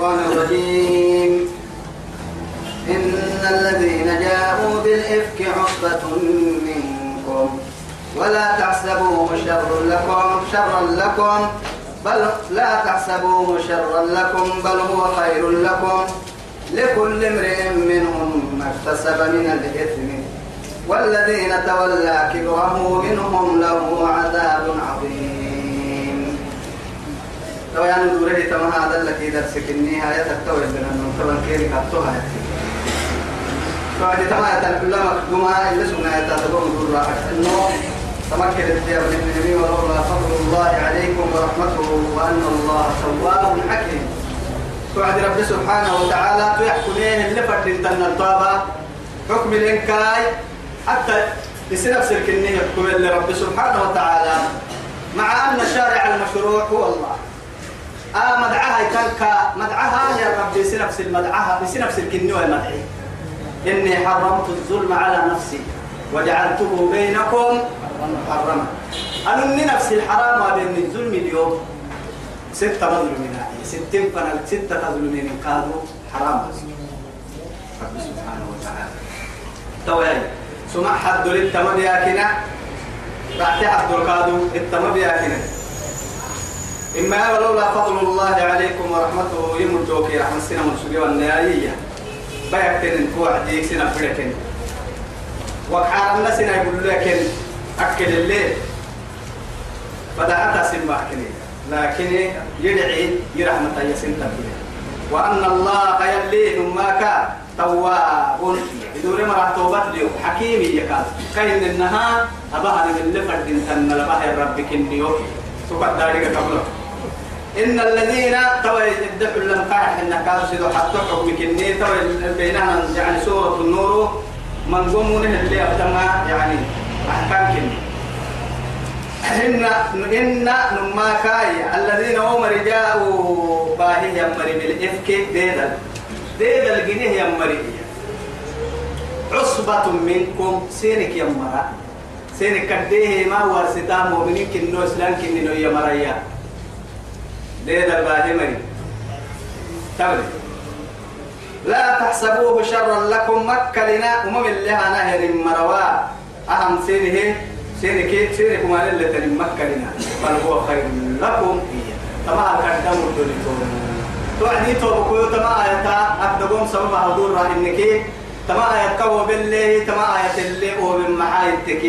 الشيطان الرجيم. إن الذين جاءوا بالإفك عصبة منكم. ولا تحسبوه شر لكم شرا لكم بل لا تحسبوه شرا لكم بل هو خير لكم. لكل امرئ منهم ما اكتسب من الإثم. والذين تولى كبره منهم له عذاب عظيم. لو يعني دوره تما هذا الذي درسك النهاية تكتوي بأنه طبعا كيري كتوها فهذه تما يتنقل مكدوما إلا سنة يتاتبون دور إنه تمكن الديار من النبي ولولا فضل الله عليكم ورحمته وأن الله تواب حكيم. توعد رب سبحانه وتعالى تحكمين اللي فردين تن الطابة. حكم الإنكاي. حتى يصير الكنية يحكم اللي رب سبحانه وتعالى. مع أن الشارع المشروع هو الله. آه مدعاها يتنكا مدعاها يا رب نفس المدعاها يصير نفس الكنية والمدعي إني حرمت الظلم على نفسي وجعلته بينكم محرما. أنني نفس الحرام بين الظلم اليوم. ستة مظلومين ستين فنل ستة مظلومين كانوا حرام. رب سبحانه وتعالى. توي سمع حد للتمام ياكنا رحت عبد القادو التمام ياكنا إما ولولا فضل الله عليكم ورحمته يمدوك رحمة سنة من سجوا النهاية بيكتن كوعديك سنة فريكن وحارنا سنة يقول لكن أكل الليل. فدعتها سمع كني لكن يدعي يرحمة يسن تبيه وأن الله يلي ما كان تواب. يدور مرة توبت له حكيم يكاد كاين إنها أبها من اللي فرد تن لبها ربك النيو تبقى ذلك قبله إن الذين توي الدفع لم قاح إن كانوا سيدوا حتى حكمك النية توي بينها يعني سورة النور من قومون اللي أبتما يعني أحكام كني. إن إن نما كاي الذين هم رجاء باهي يمري بالإفك ديدل. ديدل جنيه يمري. عصبة منكم سينك يمرا. سينك كديه ما ورثتا مؤمنين كنو إسلام كنو يمريا. ديدل باهي مري تولي لا تحسبوه شرا لكم مكلنا ومم اللي نهر مروا. أهم سينه سينك سينك ما اللي تنم مكلنا. بل هو خير لكم. تما قدموا الدنيا. توعدي توبكو تما آياتا أكدقوم سبب هدور راه إنك تما آيات كو بالله. تما آيات اللي هو من محايتك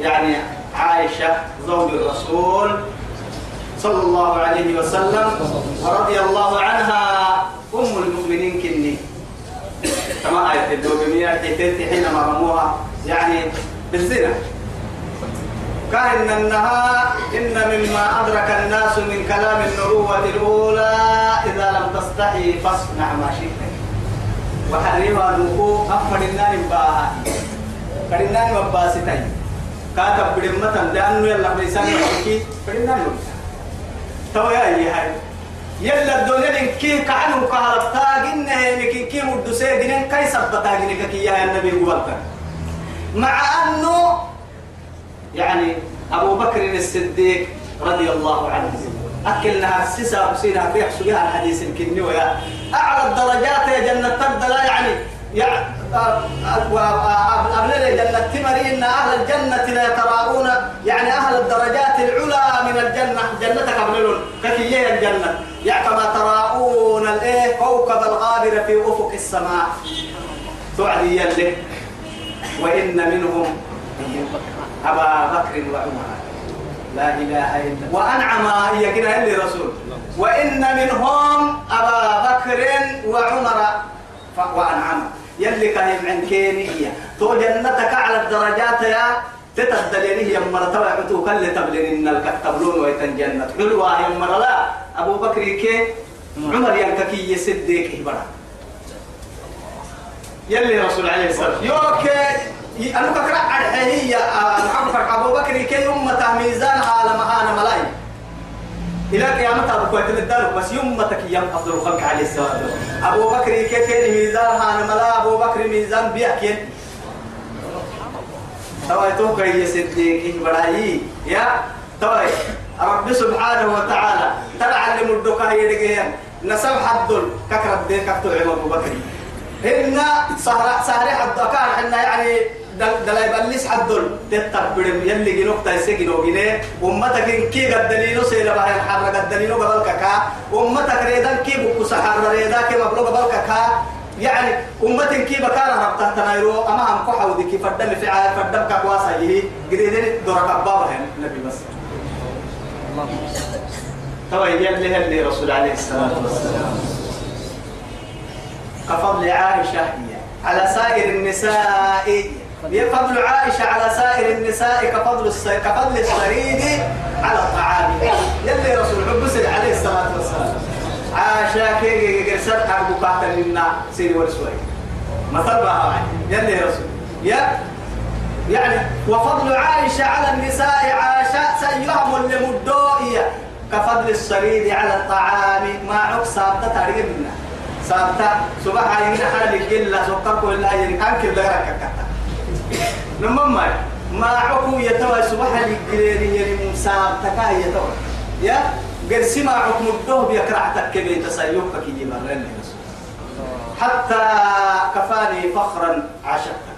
يعني عائشة زوج الرسول. صلى الله عليه وسلم ورضي الله عنها. أم المؤمنين كني. كما آية الدوبمية حيث حينما رموها يعني بالزنا. كأن أنها إن مما أدرك الناس من كلام النبوة الأولى إذا لم تستحي فاصنع ما شئت. وحريما نقو أفر النار باها فرنان مباستين كاتب بدمة لأنه يلا بيسان يحكي فرنان مباستين تو يا هاي يلا الدنيا كي كعنو كهربتا جنة نكي كي مدسة جنة كي سبتا جنة كي يا النبي قبلتا. مع أنه يعني أبو بكر الصديق رضي الله عنه. أكلنا سيسا وسينا في حسويها الحديث الكني ويا أعلى الدرجات يا جنة تبدأ لا يعني يعني أبلل جنة تمري إن أهل الجنة لا يتراءون يعني أهل الدرجات العلى من الجنة جنة قبلون كثير الجنة يعني كما تراءون الإيه كوكب الغابر في أفق السماء تعدي يلي وإن منهم أبا بكر وعمر لا إله إلا وأنعم هي كده اللي رسول وإن منهم أبا بكر وعمر وأنعم يلي كان عن كيني هي. تو جنتك على الدرجات يا. تتدليني هي مرة عتو كل تبلين إن الكتبلون ويتن جنة. حلوة هي مرة. لا. أبو بكر كي عمر ينككي يسديك إبرا يلي رسول عليه الصلاة يوكي. أنا كفر هي. محمد أبو بكر كي أمة ميزان على مهان ملاي إلى قيامة أبو بكر الدار بس يوم أفضل الخلق عليه الصلاة أبو بكر كي ميزان هان ملا أبو بكر ميزان بيحكي توي تو كي يسديك براي يا توي رب سبحانه وتعالى تلعلم الدكاء يدقين نسب حدل ككرب دين كتو عمر أبو بكر إن سهر سهر حد كان حنا يعني دل دلاي بلس حدل تتبر يلي جنوك تايسي جنو جنيه أمتك إن كي قد دليلو سيلا بحر حرق. قد دليلو قبل كا أمتك ريدان كي بكو سحر. ريدا كي مبلو قبل كا يعني أمة كي بكار ربطة تنايرو أما هم كحو دي كي فدم في عاد فدم كواسا يهي قريدين دورك بابا هن. نبي بس. طبعا يلي اللي رسول عليه والسلام. كفضل عائشة على سائر النساء. فضل عائشة على سائر النساء كفضل. كفضل السريد على الطعام. يلي رسول حب عليه الصلاة والسلام. عائشة كي قرسل أبو قاتل لنا سيري ورسوي مثل بها يلي رسول. يا يعني وفضل عائشة على النساء عائشة سيهم لمدوئية كفضل السريد على الطعام. ما عق سابتا تاريخ منا سابتا صباح عين حال الجلة سكر كل هاي كان كل غيرك كتا نمم ما عقو يتوى صباح الجلة يلي مسابتا كا يتوى. يا قرسي ما عقم الدوه بيكرعتك كبير تسيوك كي مرن حتى كفاني فخرا عشقتك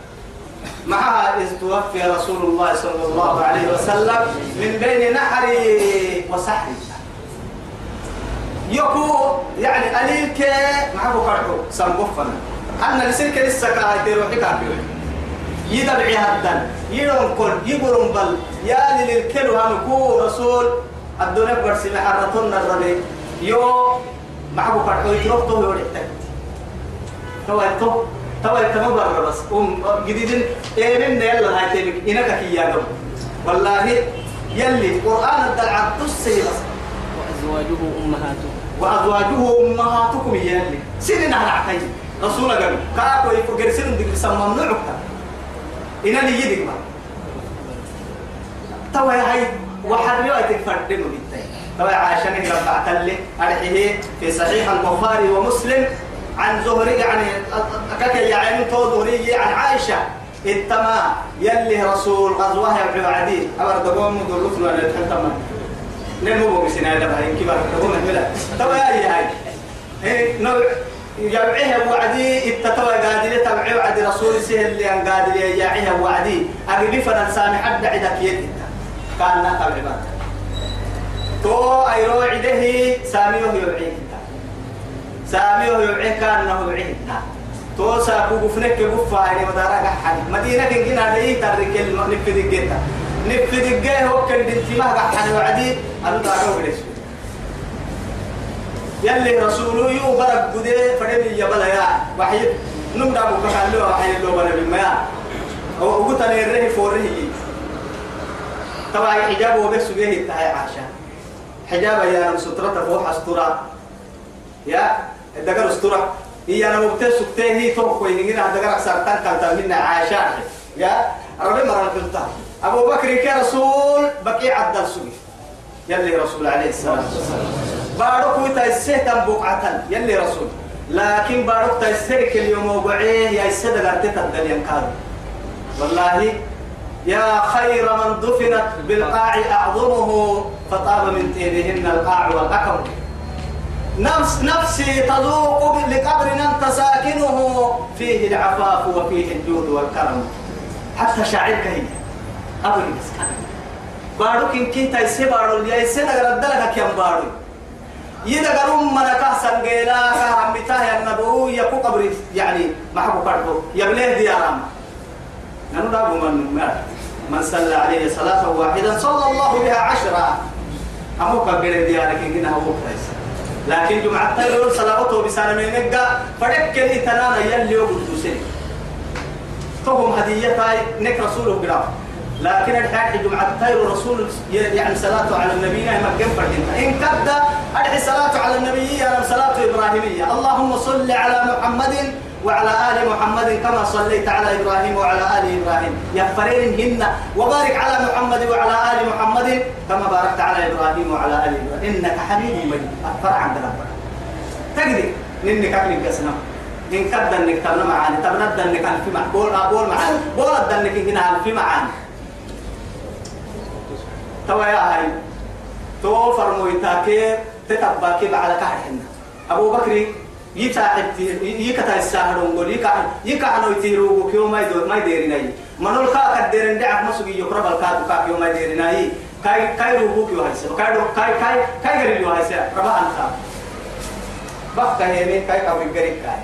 معها إذ توفي رسول الله صلى الله عليه وسلم من بين نحري وسحري. يكو يعني قليل كي معه فرحو سنقفنا أنا لسلك لسه كاهي روحي كافيوي يدبعي هدن يرون كل يقولون بل. يا للكل هنكو رسول. الدنيا برسي محرتنا الربي يو معه فرحو يتروح تو يوريتك تو تو توا يتم برا بس. أم جديد إيه من يلا هاي تبيك إنك كي يا والله يلي قرآن الدلع تسي بس. وأزواجه أمهاتهم وأزواجه أمهاتكم يلي. سنين على عقيد رسول قال كاكو يفكر سنين دي سمم نعك إن اللي يدك ما. توا هاي وحريوا تفردم بالتالي توا عشان ربعت لي أرحيه في صحيح البخاري ومسلم. عن زهري يعني أكاك يعني تو زهري عن عائشة. التما يلي رسول غزوها يبعو عديد أمر دقوم مدلوك لنا التما نمو بسنا دبها إن كبار دقوم الملا توا يا هاي. إيه نوع يبعيها وعدي التتوى قادر تبعي وعدي رسول سهل اللي أن قادر يجاعيها وعدي. أقبي فنان سامي حد عدك يد كان نقل عبادك تو أيرو عده سامي وهو يبعيه سامي ويوعيه كان انه يوعيه تو ساكو غفنك غفا هاي مدارا حد مدينة كنا دي ترك نفذ جيتا. نفذ جيه هو كان دنتي ما حد وعدي. أنا دارو بليس يلي رسوله يو برك بدي فدي يا بلا يا وحي نم دابو كان له وحي له بلا بما أو قلت أنا الري فوري طبعا حجابه بس به تاع عائشه حجاب يا سترته فوق استرا يا الدقر استرا هي أنا مبتس سكتة هي توكو هنا الدقر أكثر تان كانت منا عائشه يا ربي مرة قلتها. أبو بكر كرسول بقي عبد السوق يلي رسول عليه الصلاه والسلام بارك تيسه بقعة يلي رسول. لكن بارك تيسه اليوم وبعيه يا السد قرتك الدنيا كان والله يا خير من دفنت بالقاع أعظمه فطاب من تيرهن القاع والأكم. نفس نفسي تذوق لقبر أنت ساكنه فيه العفاف وفيه الجود والكرم. حتى شاعرك هي. أبو المسكن بارو كن كي تايسي بارو يا يسي نغر الدلك كيام بارو يدا قرم من كحسن قيلا كهم بتاه النبو يكو قبر يعني ما حكو كارتو يبليه ديارام نحن دابو من من صلى عليه صلاة واحدة صلى الله بها عشرة. أمو كبير ديارك إننا هو كويس. لكن جمعة تيرون صلاته بسنة من نجا فدك لي تنانا يلي وقدوسين فهم هدية نك رسوله برا لكن الحين جمعة تير رسول يعني صلاة على النبي ما كم إن كبدا أدعي صلاة على النبي أنا صلاة إبراهيمية. اللهم صل على محمد وعلى آل محمد كما صليت على إبراهيم وعلى آل إبراهيم. يا فرين هن وبارك على محمد وعلى آل محمد كما باركت على إبراهيم وعلى آل إبراهيم. إنك حميد مجيد. أكبر عند ربك. تقدر ننك أكلم قسنا. إن كبدا إنك تبنى معاني. تبنى إنك ألف مع بول أبول معاني. بول إنك هنا ألف معاني. توا يا هاي تو فرمويتاكي تتباكي على كحرنا أبو بكر يتاعب يكتا الساهرون قول يكا يكا عنو يتيرو كيو ما يدور ما يديرناي منول كا كديرن دعك مسوي يقرب الكاد كا كيو ما يديرناي كاي كاي روبو كيو هايسا. كاي كاي كاي كاي غريب هايسا. ربا أنت بقى هيمين كاي كاوي غريب كاي.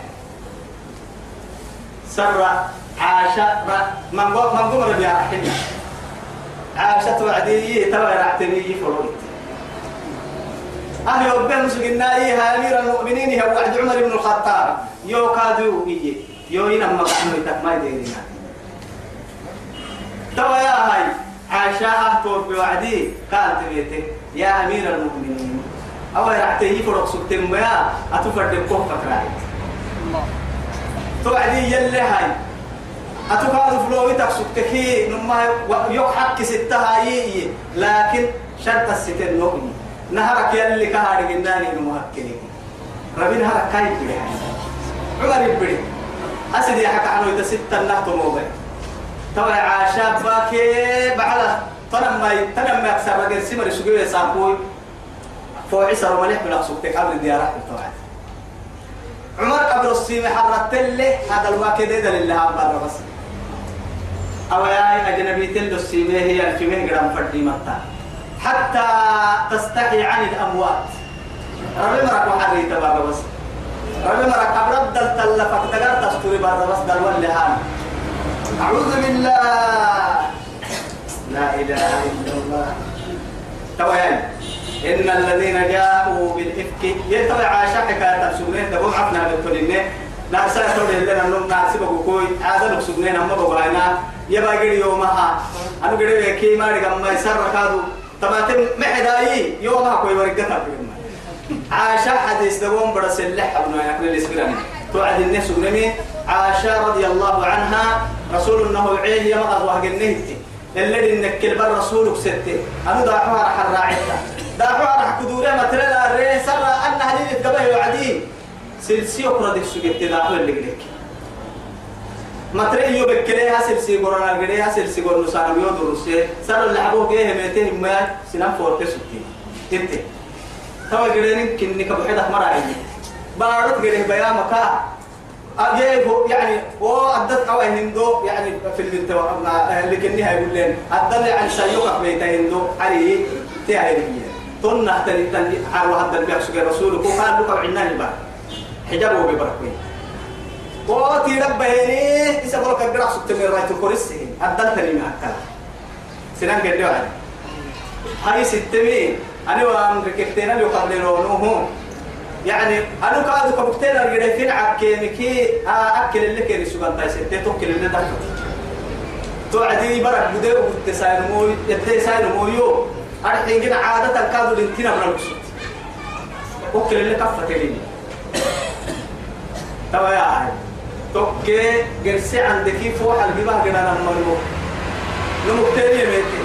سر عاشا من قو من قو ربيع حنا عاشا وعدي تبع رعتني فلوت. أهل ربنا مسجنا إيه أمير المؤمنين هو وعد عمر بن الخطاب. يو كادو إيه يو إنا ما قاموا ما يديرنا توا يا هاي عاشا أهتور بوعدي. قالت بيته يا أمير المؤمنين. أو رعتني فلوت سكتم يا أتفرد الكوفة كراي توعدي يلي هاي. أتوقع فلوي تكسكتكي نما حق ستها يي لكن شرط الستين نوكني نهرك يلي كهاري جناني نمهكني ربي نهرك كاي بلي. عمر يبري أسد يحكى عنه إذا ستة نهتو موبايل طبعا عاشا باكي بعد تنم ما تنم ما أكثر رجل سمر سجوا يسافوي فوعي سر ملح من أقصدك قبل الديارة طبعا عمر قبل الصيم حرت له هذا الواكد ده لله برا بس أو أجنبي تلو الصيم هي الفيمين جرام فردي متى حتى تستحي عن الأموات. ربي مرك وحري تبارك بس. ربي مرك أبرد التلفك تقدر تستوري برا بس قال ولا هان أعوذ بالله. لا إله إلا الله. تويان إن الذين جاءوا بالإفك يتبع عاشا حكاية سبنين تقوم عفنا بالتولين نارسا تولين لنا نم نارسي بقوكوي عادة نقصبنين أما بقوائنا يبا قري يومها. أنا قري كي ما رقم ما يسر ركادو تماتم محداي يومها كوي ورقتها عاشا حديث دوم برس اللح ابن يأكل الإسبراني توعد الناس سبنين عاشا رضي الله عنها. رسول الله عيه يمغض وهجنهتي اللي إنك البر رسولك ستة. أنا داعوها راح الراعيتا داعوها راح كدورة مثلا الرئي سر ان هذه تقبل وعدي سلسي اقرا دي سجت داعوها اللي قلك مثلا يو بكليها سلسي قرانا قليها سلسي قرن سارم يو درسي سر اللي حبوه جيه ميتين ما سنام فورتي ستين انت توا قلين كنك بحيدة مراعي بارد قليه بيامك أجيب يعني هو أدت أو هندو يعني في المنتوى. هاي يقول لين. أدل عن سيوك بيت هندو. علي تهاي تون نحتل تن عرو هذا البيع سجى رسوله كو قال لك عنا البا حجابه ببركوي وتي ربهني إذا بقولك الجرح سكت من رأيت كورسه أدل تاني ما أكل سنان قدوا علي هاي ستمين أنا وام ركبتنا لو قبل نوهم يعني أنا كادو كبكتير أرجع فين عكينكي أكل اللي كان سبحان تاي ستة. توكل اللي ده توعدي برك بدأ وتساين مو يتساين مو يو أرحين جنا عادة كادو لنتنا من الوسط أكل اللي كفة لي توا يا عاد توكي جرسي عندك فوق الجباه جنا نمرو نمكتير يمتي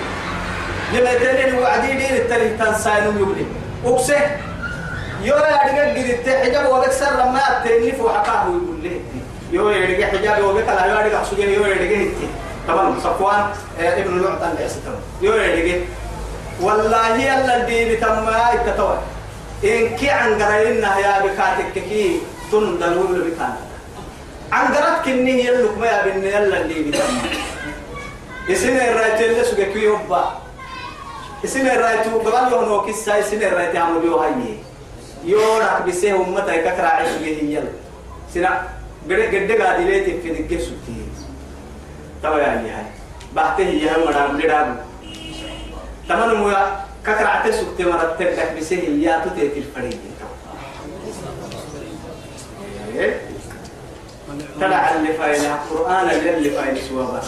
يمتي وعدي دين التاني تنساين يبلي أكسه يو دقيقة قدرت حجاب وبكسر لما أتني فوق حكاه يقول له يو دقيقة حجاب وبك لا يو دقيقة سجين يو يا دقيقة طبعا صفوان ابن المعطى العسكر يو دقيقة والله يلا الدين تم التتوى إن كي عن قرينا يا بكاتك كي تن دلول بكان عن قرات كني يلك ما يا بن يلا الدين تم اسم الرايت اللي سجى كي يوبا اسم الرايت قبل يوم كيسا اسم الرايت عملوا بيو هاي يورك بسه أمتا يككر عيش به يل سنا قد قد قاعد إليه في ذكر سبتي تبا يعني هاي. بعته هي هم مرام لدام تمن مويا ككر عته سبتي مرات تبدك بسه يا تتي في الفريق. تلع اللي فايلة قرآن اللي فايلة سوابا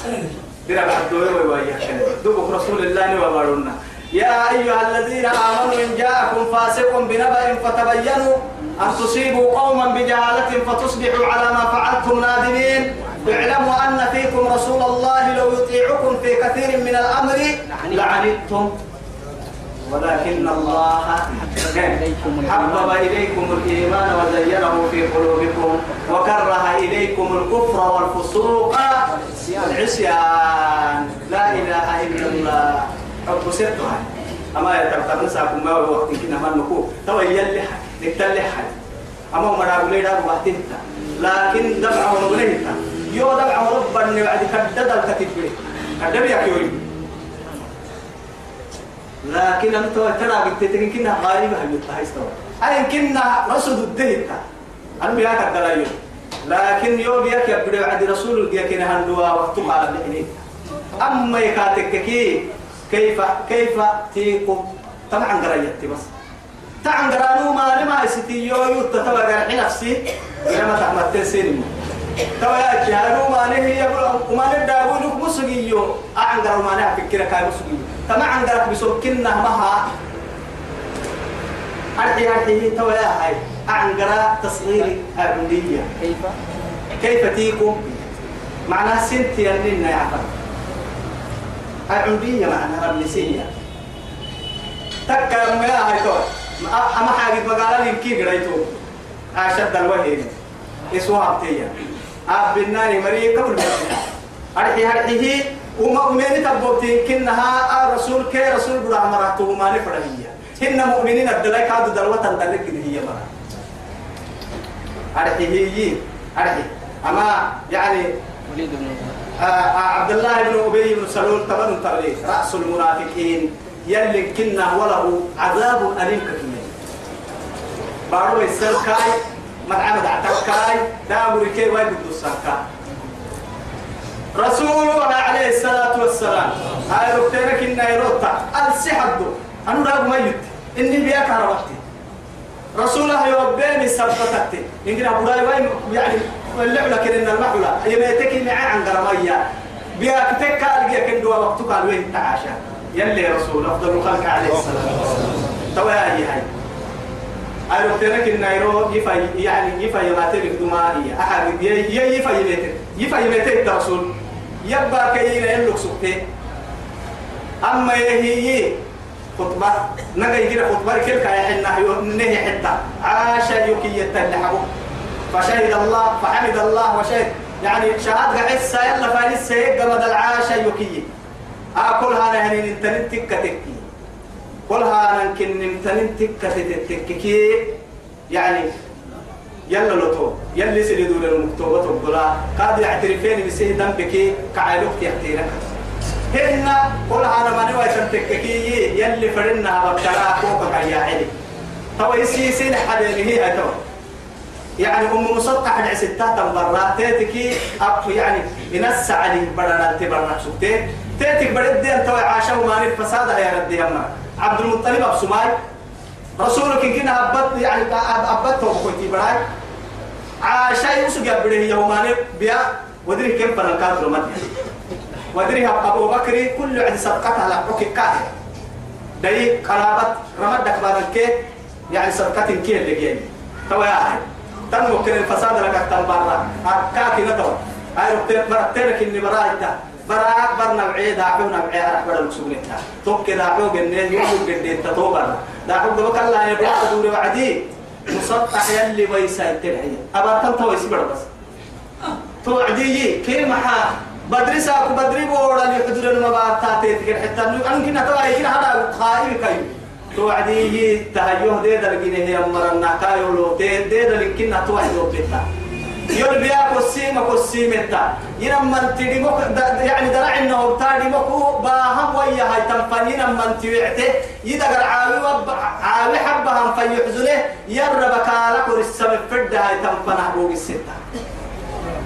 درب عدوه ويوايا دوبك رسول الله وبارونا يا أيها الذين آمنوا إن جاءكم فاسق بنبأ فتبينوا أن تصيبوا قوما بجهالة فتصبحوا على ما فعلتم نادمين. اعلموا أن فيكم رسول الله لو يطيعكم في كثير من الأمر لعنتم. ولكن الله حبب إليكم الإيمان. وزينه في قلوبكم وكره إليكم الكفر والفسوق والعصيان. لا إله إلا الله. حب ستها أما يترتب نساكم ما وقت كنا ما نكو. حد نكتل حد أما مرا بليدا بحتهتا لكن دفع ونبلهتا يو دفع ونبني بعد كدد الكتب كدد يا كيوري لكن أنت ترى بتتكين كنا غالبا هل يتهيستوا أين كنا رصد الدهتا أنا بياك الدلايل لكن يوم ياك يبدو عند رسول ياك نهندوا وقتها على الحين أما يكاتك كي كيف كيف تيكم طبعا قريت بس. طبعا قرانو ما لما يستي يو يتتوى قرحي نفسي. لما تحمد تنسين توا يا جهارو ما نهي يقول وما ندابو لك مسجيو أعن قرانو ما نهي فكرة كاي مسجيو طبعا قرأت بسوكنا مها. أرحي أرحي توا يا هاي أعن قرا تصغير أبنية. كيف؟ كيف تيكم معناها سنتي أننا يا عفر. العمرية معناها رمسية تكا ما هاي تو. أما حاجة بقالة لي كي قريتو أشد الوهي. إسوا أبتيا أب النار مري قبل أرحي أرحيه وما أمين تبوتين كنها الرسول كي رسول بلا مرته ما نفرهية هن مؤمنين الدلاء كادوا دلوة تندلق هي مرة أرحيه أرحي أما يعني وليد بن آه، عبد الله بن ابي بن سلول تمن تغلي راس المنافقين يلي كنا وله عذاب اليم كثير بارو السلكاي مدعم دعتكاي داوري كي واي بدوسكا رسول الله عليه الصلاة والسلام هاي ركتنا كنا يروتا السحد أنا راغ ميت إني بياك هربتي رسول الله يوبيني سبتتي إنجنا براي واي يعني اللعبة كنا المحولة يميتك معي عن قرمية. بياك تكا ألقيا كندوا وقتك على وين تعاشا. يلي رسول أفضل الخلق عليه الصلاة والسلام توا يا هاي. أي وقتنا كنا يرو يفا يعني يفا يماتي بكدمائية أحد ي يفا يميتي يفا يميتي الرسول يبقى كينا يلوك سبتي أما يهي خطبة. نجا يجري خطبة. كل كاي حنا نهي حتى عاش يكي يتلحقه. فشهد الله فحمد الله وشهد. يعني شهاد قعد يلا فارس سيد قمد العاش يكي أكل هذا يعني نتنين تكة تكي. كل هذا نمكن نتنين تكة تكي يعني يلا لطو. يلي سيدو للمكتوبة الضلا قاد يعترفين بسيه ذنبك كعيلوك يحتيرك هنا كل هذا ما نوى تنتككي يلي فرنا بكرا فوق يا علي. تو يسي سين حبيبي هي تو يعني أم مسطح العستات برا تيتكي اب يعني ينسى علي برا تبرا سكتي تيتك برد انت عاشوا ما الفساد يا ردي اما عبد المطلب اب سماي. رسولك كنا أبت يعني أبت هو كنتي براي. عاشا يوسف يبره يومان بيا. ودري كم فنكات رمت ودري أبو بكر كل عند صدقتها على حكي كاهر داي قرابة رمت دكبار الكيك يعني صدقة كي اللي جاي توا يا أخي تنمو كن الفساد لك تنبارا كاكي نتو. هاي ربتين مرتينك إني برايتا براك برنا بعيد داعو نبعي راح بدل مسؤوليتها توك داعو جنين يوم جنين تتوبر. داعو دبك الله يبغى تدور وعدي. مسطح يلي ويسا التلعية أبا تنتو ويسي بس. توعدي كي محا بدري ساكو بدري بورا لحضور المبارتات تذكر حتى أن كنا تواعي كنا هذا خائر كيو توعدي تهيوه ديدا لقينه هي أمرنا كايو لو ديدا لكنا توعدي وبيتا يقول بيا كسيمة كسيمة تا ينما تدي مك يعني درع إنه بتادي مكو باهم ويا هاي تنفني لما تيعته يدقر عاوي وب عاوي حبهم فيحزنه يرب كالك ورسم فرد هاي تنفنه بوق الستة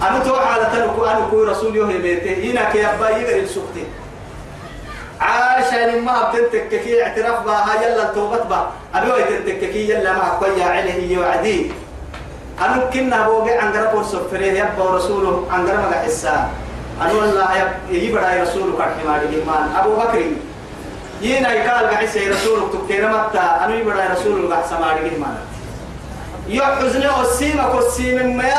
أنا تو على تنكو أنا كو رسول يوه بيته هنا كيابا يقر السكتي عاشان ما بتنتككي اعتراف بها يلا التوبة بها أبي تنتككي يلا ما قوي عليه يوعدي أنا كنا بوجي عن قرب ورسفره يبا ورسوله عن قرب ما حسا أنا والله يب يبدا رسوله كرحي ما الإيمان أبو بكر ينا يقال قعيس رسوله تكير متى أنا يبدا رسوله قعيس ما الإيمان يحزن السيمة كالسيم ما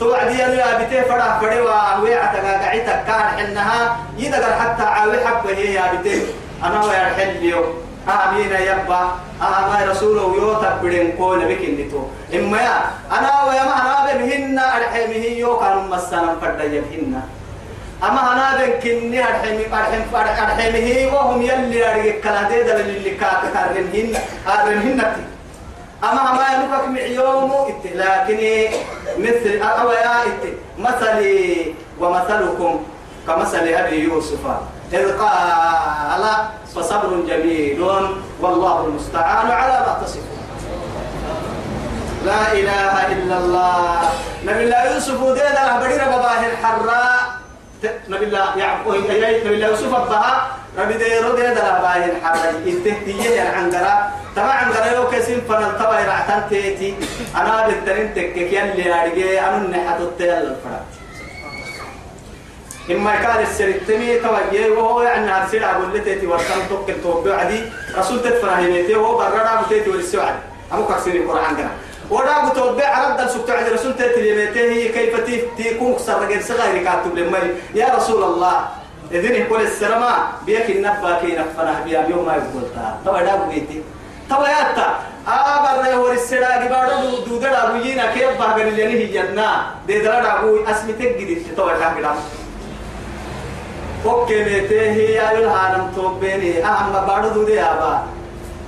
توعدي أنا أبيته فرح فري وأهوي عتقا قعيتك كان حنها يدقر حتى عاوي حبه هي أبيته أنا ويرحل اليوم آمين يبا آما رسوله يوتا بدين كون بكين نتو إما يا أنا ويا ما أنا بهن أرحمه يو كان مسنا فرد يبهن أما أنا بكني أرحم أرحم أرحمه وهم يلي أرجع كلا ده دل اللي كات كارنهن أرنهن تي أما ما ينفك معيوم إت لكن مثل أو يا إت مثلي ومثلكم كمثل أبي يوسف إذ قال فصبر جميل. والله المستعان على ما تصفون. لا إله إلا الله. نبي الله يوسف ودينا له بدينا بباه الحراء. نبي الله يعقوب نبي الله يوسف أبها ربي دي رودي له بباه الحراء. التهتية العنقرة. تبع عنقرة يو كسين فنال تبع رعتان تيتي. أنا بالترين تكك يلي أرجع أنا نحط التيل الفرات. إما كان السرتمي توجه وهو يعني هرسل أقول لتيتي ورسل توكل توبع عدي. رسول تدفن هيمتي وهو برنا بتيتي ورسوعد أبو كرسين القرآن كنا. ودا بتوبع رد سبت عند رسول تيتي هي كيف تكون كسر رجل صغير كاتب لمري يا رسول الله إذن يقول السلامة بيك النبا كي نفنا بيا يوم ما يقول تا. تبا دا بيتي يا تا. آبر له ور السلا جبارو دودر أبوينا كيف بحر اللي هي جنة. ده درا أبوي أسمتك جديد تبا كان كلام أوكي ميته هي ايل هانم توبيني اهم بارو دودي ابا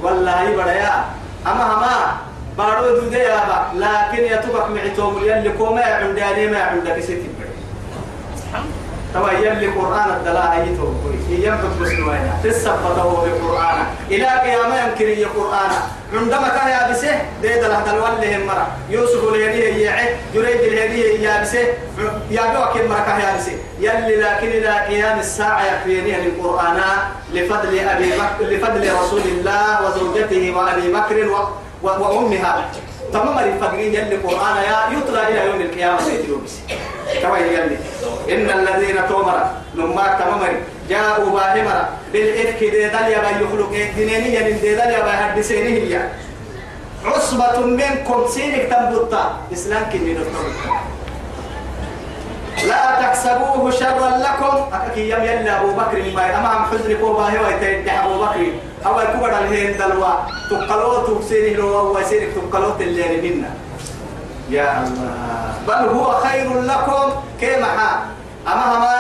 والله بدايا اما هما بارو دودي ابا لكن يتبك معتوم يلي كوما عنداني ما عندك ستي توا يلي قرآن الدلاء يتوب يمكن بس نوايا تسبته بالقرآن إلى قيامة يمكن يا قرآن عندما كان يابسه ديد له دلوان لهم مرة يوسف الهديه يعي يريد الهديه يابسه يابوا كم مرة كان يابسه يلي لكن إلى قيام الساعة يكفيني القرآن لفضل أبي بكر لفضل رسول الله وزوجته وأبي بكر و... و... وأمها. تمام الفقرين يلي القرآن يا يطلع إلى يوم القيامة. سيتلوبس كما يلي. إن الذين تومر. نماك تمام جاءوا باهمرا بالإفك دي داليا با يخلق. الدينينيا من دي داليا با هدسينه هي. عصبة منكم سينك تنبطا إسلام كني لا تحسبوه شرا لكم. أكي يم يلا أبو بكر ما أمام كوبا هو يتدح أبو بكر. أو الكبر الهين دلوا. تقلوا تكسينه لو وسيرك تقلوا اللي منا. يا الله. بل هو خير لكم. كما أما هما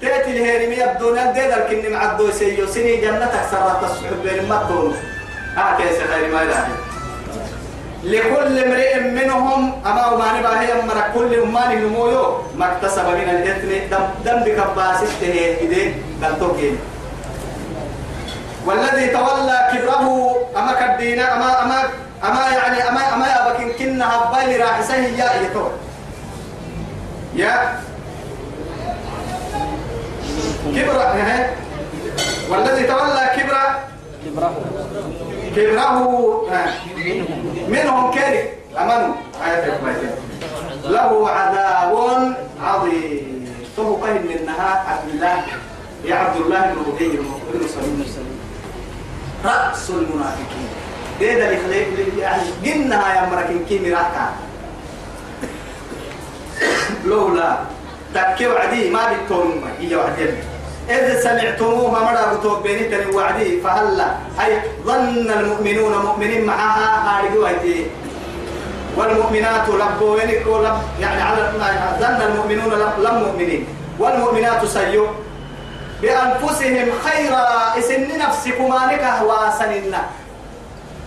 تأتي الهرمي يبدون الدين الكن مع الدوسي سني جنتك سرات الصحب بين ما تون هكذا خير ما يلاقي لكل امرئ منهم أما ما نبا هي أمر كل ما نمويو ما اكتسب من الإثم. دم دم بكباسته إذا قلتوكين والذي تولى كبره أما كدينا أما أما أما يعني أما أما أبكين كنا هبالي راح سهي يا يتو يا. كبر والذي تولى كبر كبره كبره منهم كرك أمن له عذاب عظيم. ثم قهل منها عبد الله يا عبد الله بن أبي بن سلول رأس المنافقين. ده اللي يعني جنها يا مركين كيمي راكا. لولا تكيو عدي ما بتون هي وعدين إذ سمعتموها مرة بتوبيني تني وعدي فهلا. أي ظن المؤمنون مؤمنين معها هارجوا والمؤمنات لبوا لب يعني على ظن المؤمنون لب لم مؤمنين. والمؤمنات سيئوا. بأنفسهم خيرا إسن نفسكم أنك واسننا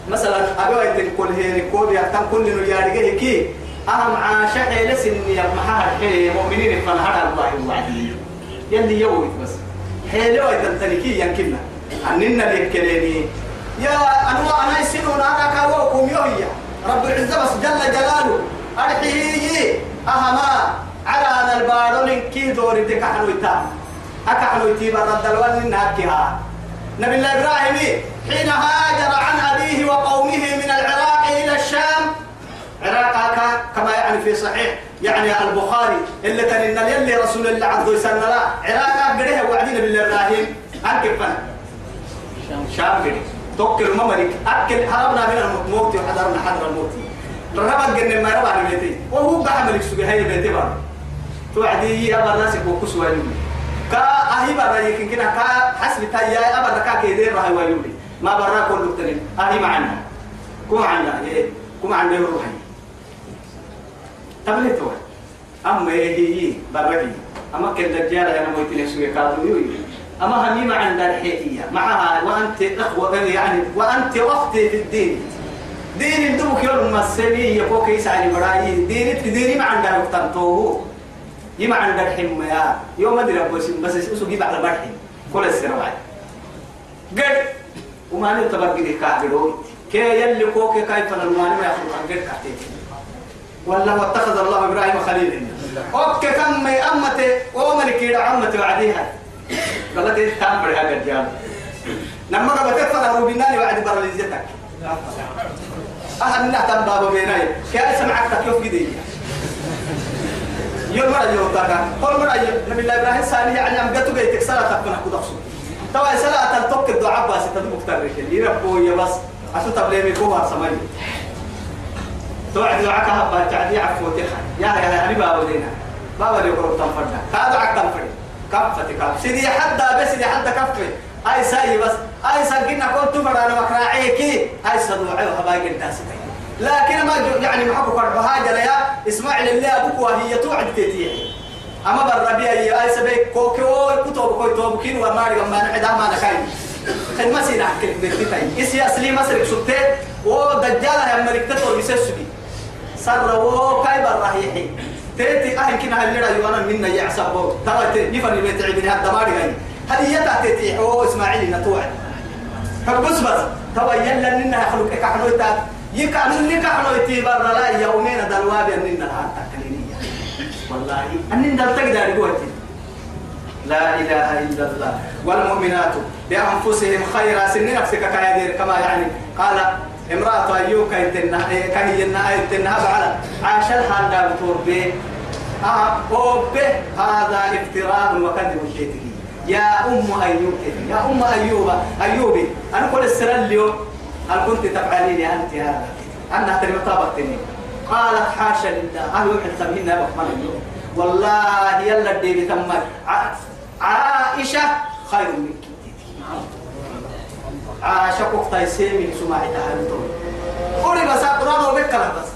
مثلا أبي ويتن كل هي كل يحتم كل نجارجه كي. أهم عاشق لسن يمحها مؤمنين فنهر الله وعدي. يلي يوي بس. حيلو يتنتنكي يمكننا أننا لكليني. يا أنا أنا يسنون أنا كاوكم يوهي رب العزة بس جل جلاله. أرحيه أهما. على أن البارون كي دوري تكحنو يتام أكحنو يتيب الرد الوان نهكها نبي الله إبراهيم حين هاجر عن أبيه وقومه من العراق إلى الشام عراق كما يعني في صحيح يعني البخاري اللي كان إن يلي رسول الله عز وجل لا عراق قريه وعدين بالله إبراهيم أكل فن. شام قريه. توكل مملك أكل هربنا من الموت وحضرنا حضر الموت. رهبت قلنا ما ربع البيتي وهو قاعد ملك سوى هاي البيتي بار توعدي أبا الناس بوكس ويلي كا أهي برا يمكن كنا كا حسب تايا أبا ركا كيدين راهي ويلي ما برا كل لقتنين أهي معنا. كم عنا؟ إيه. كم عنا يروحي. تبلي توه أما هي برا أما كل دجال أنا مويتني سوى كادو يوي أما هني مع الحيتية معها وأنت أخوة يعني وأنت أختي في الدين دين الدوك يوم مسمي يبوك يسعى المراي دين ديني ما عندها يقتنطوه يما عندك حمى يا يوم أدري أبوس بس اسمه جيب على برحي كل السنوات قد وما نتبقى لي كاهدو كي يلي كوكي كيف ما يخلق عن قد كاتيك والله واتخذ الله إبراهيم خليلا أوكي كم أمتي وملك يدعى عمتي وعديها قالت إيه كام بريها قد جاب لما قبت تفضل روبيناني بعد براليزيتك أهل نحن بابا بيناي كي أسمعك تكيف جديد. يوم مرة يوم تاكا كل مرة نبي الله إبراهيم سالي يعني أم قتوا جيتك سلا تكون أكو دخسو. توا سلا تلتوك الدعاء بس تدمك تريك. يربو يا بس. أشو تبليمي كوها سماي. توعد دعاك هبا تعدي عفو تخا يا يا أنا بابا دينا بابا اللي يقرب تنفرنا هذا عك تنفرد كفتي كف. سيدي حدا بس سيدي حدا كفي. أي ساي بس. أي ساكنا كنت مرة مكراعيكي أي صدوعي وهباقي الناس لكن ما يعني محبو فرحو هاجر يا إسماعيل اللي أبوك وهي توعد تيتيه أما بالربيع يا أي سبيك كوكو كتب كوي توبكين وما نحدا ما نكاين خدمة سينا حكي بيتي تاي إسي أصلي مصر سبتي ودجالة هم ملك تطور بسسبي سر و كاي بالرهيحي تيتي أهل كنا هل يرى يوانا منا يعصبو. تغتي نفن البيت عبين هذا ماري غاين هل يتعتي هو إسماعيل نتوعد فبس بس توا يلا ننا يخلق كحلو تاب يكعنوا اللي كحلو يتيبر لا يومين دلواب ننا تكلينية. والله أنن دل تقدر قوتي لا إله إلا الله. والمؤمنات بأنفسهم خيرا. سن نفسك كما يعني. قال امرأة أيوب كايتنا كايتنا أيتنا بعلا عاش الحال دار توربي. آه هذا افتراء وكذب شيء يا أم أيوب يا أم أيوب أيوبي أنا كل السنة اليوم هل كنت تفعلين أنت هذا أنا ترى طابتني. قالت حاشا لله. أهل وحد تمهينا بحمل اليوم. والله يلا الدين تم عائشة خير منك. عائشة أختي سيمي سماعي تهانتو قولي بس أقرأ وبكرة بس.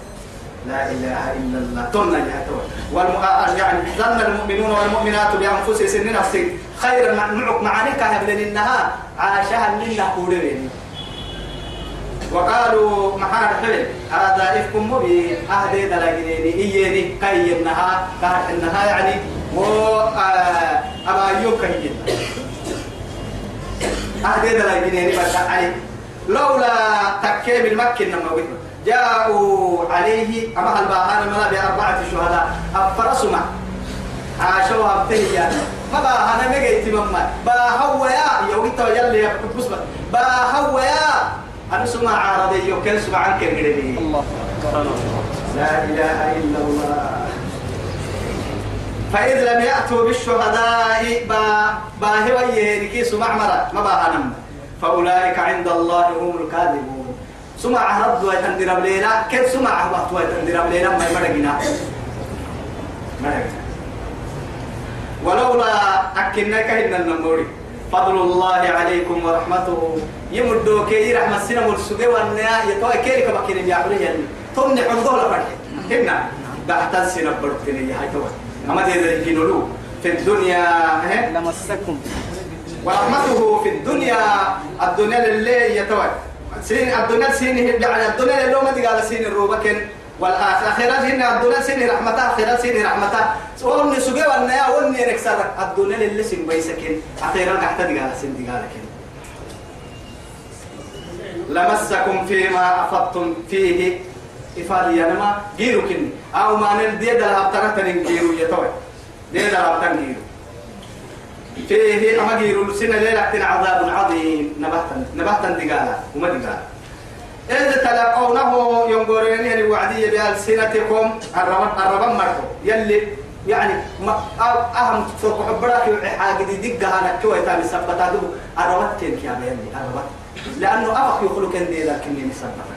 لا إله إلا الله. تنا جهتوا والم... يعني ظن المؤمنون والمؤمنات بأنفسهم سن نفسي خير معك معاني كهب لأنها عاشها لنا كورين وقالوا محار حبل هذا إفك مبين. أهدي دلقيني إيني كي إنها كهر إنها يعني و أما أيوب كي أهدي دلقيني بس علي لولا تكيب المكة نما وجهه. جاءوا عليه أما الباهان ملا بأربعة شهداء؟ أفرسوا معه عاشوا أبتهي ما بقى أنا مجيت مما بقى هو يا يوجد يلي يا بس بقى. هو يا أنا سمع عربي يوكل سمع عنك الله لا إله إلا الله. فإذ لم يأتوا بالشهداء با با هو يهنكي سمع مرة ما أنا فأولئك عند الله هم الكاذبون. سمع رد ويتندر بلينا كيف سمع وقت ويتندر بلينا ما يمرقنا. مرقنا. ولولا أكنك إن النموري فضل الله عليكم ورحمته. يمدو كي رحمة السنة والسجى والنيا يتوى كيري كما كيري بيعملي يعني ثم نحن ظهر فرح هنا. بعد السنة برتني. هاي توى أما ذلك نلو في الدنيا آه لمسكم. ورحمته في الدنيا الدنيا اللي يتوى سين الدنيا سين يعني الدنيا اللي ما تقال سين الروبكن والآخرة هن الدنيا سين رحمتها آخرة سين رحمتها. وني سجى والنيا وني نكسر الدنيا اللي سين بيسكن أخيرا قحت تقال سين تقال كن لمسكم فيما أفضتم فيه إفادي أنا جيرو كن. أو ما نل دي دل هبتنا تنين جيرو يتوي دي دل هبتن جيرو. فيه أما جيرو سنة ليلة عذاب عظيم. نبهتن نبهتن دقالة. وما دقالة. إذ تلقونه ينظرين يعني وعدية بألسنتكم. الرب الرب مرحو يلي يعني ما أهم فرق حبراك حاجة دي دقة أنا كوي تاني سبتا دو. الربط كين كيا يلي. الربط لأنه أفق يخلق دي لكن سبتا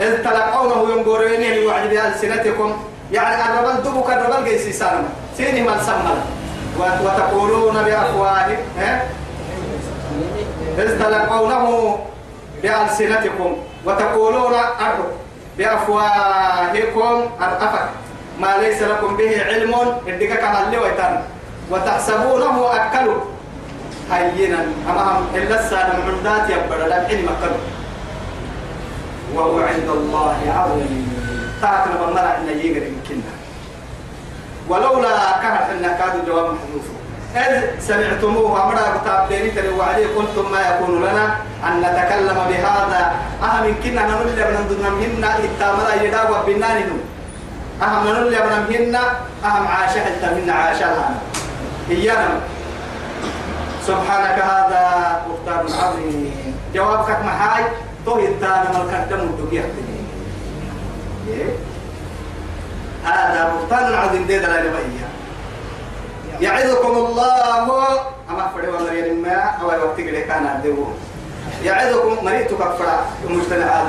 إذ تلقونه ينظرين يعني وعدي بألسنتكم. يعني الرب دبك الرب جيسي سالم. سيني من سمنا وتقولون بأفواهكم إذ تلقونه بألسنتكم. وتقولون أرض بأفواهكم الأفك ما ليس لكم به علم. إدك كهل ويتن وتحسبونه أكلوا هينا. أمام إلا السادة معدات يبرا لا بحين مكلوا وهو عند الله عظيم. تاكل بمرع إن يقدر يمكننا ولولا كانت أن كاد الجواب محذوف. إذ سمعتموه أمر كتاب ديني عليه قلتم ما يكون لنا أن نتكلم بهذا. أهم كنا نقول لنا من ضمن التامر يدا وبنانه أهم نقول لنا من أهم عاشة التمن عاشة لنا إيانا. سبحانك هذا بهتان عظيم. جوابك محاي. تو التانا ملكدم الدقيق هذا بهتان عظيم دي دلالة بهيا يعظكم الله. أما فري ومريم ما أو وقت كده كان عدو يعظكم. مريتك فرا مجتمعات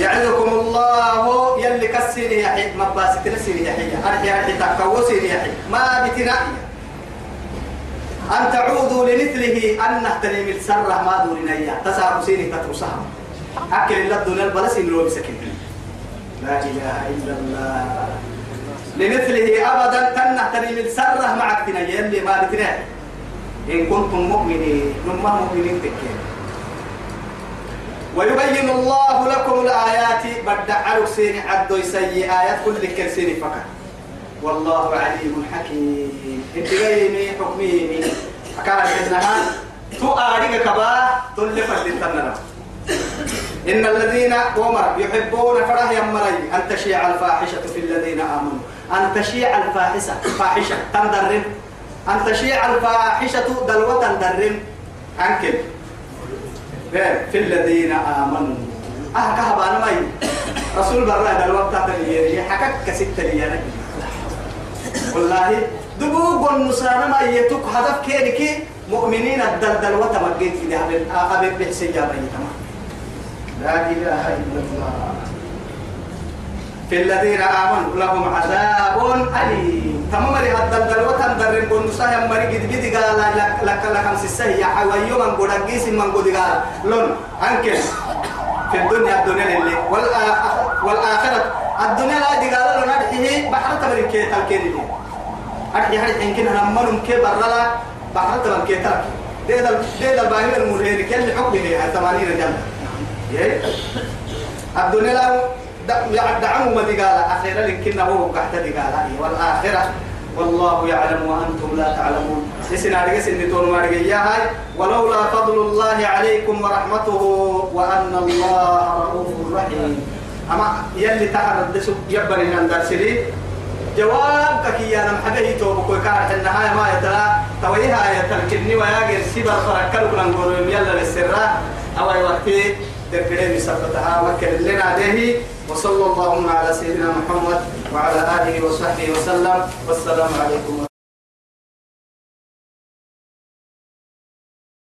يعظكم الله. يلي كسر يا حي. ما باس تنسر يا حي. أرحي أرحي. تكوسر يا حي. ما بتنا أن تعودوا لمثله أن نهتني من سره ما دون إياه تسعى سيني تترسها. أكل الله دون البلس إن لو بسكن لا إله إلا الله. لمثله أبدا تنهتني من سره معك تنا يلي ما بتنا. إن كنتم مؤمنين نما مؤمنين تكين. ويبين الله لكم الآيات. بدع سيني عدو سيء آيات كل كرسيني فقط. والله عليم حكيم. انتقيني حكميني. أكاد إنها تؤارق كبا تلف الدنتنا إن الذين ومر يحبون فرح يمري أن تشيع الفاحشة في الذين آمنوا. أن تشيع الفاحشة فاحشة تندرم أن تشيع الفاحشة دلوة تندرم أنكل في الذين آمنوا. أه كهبان ماي. رسول برا دلوة تندرم حكك كستة ليانا والله دبوب والنصارى ما يتوك هدف كينك مؤمنين الدلدل وتمجد في ذهب أبي بحسي يا لا إله إلا الله. في الذين آمنوا لهم عذاب أليم. تمام لي هذا الدلوة تندرن بالنصارى مري قد قد قال لك لك لك أمس السهي حوالي من قد قيس من قد قال. لون أنكر. في الدنيا الدنيا اللي والآخرة الدنيا لا دي قال له نرحيه بحر تمرين كي تلكين أرحي هرحي إن كنا نمرم كي برلا بحر تمرين كي تلك ديدا ديدا الباهي المرهين. كي اللي حكمه هي ثمانين رجال الدنيا لا دعموا ما قال أخيرا لكن هو قحت قال والآخرة والله يعلم وأنتم لا تعلمون لسنا رجس إن تون هاي ولولا فضل الله عليكم ورحمته وأن الله رؤوف رحيم أما يلي تعرض دسو يبني عند درسلي جواب كي أنا محدي تو بكو كارت النهاية ما يتلا تويها يتلكني وياجر سيبر فركلك لنقول يلا للسرة أو أي وقت تركني بسبتها مكر لنا عليه وصلى اللهم على سيدنا محمد وعلى آله وصحبه وسلم والسلام عليكم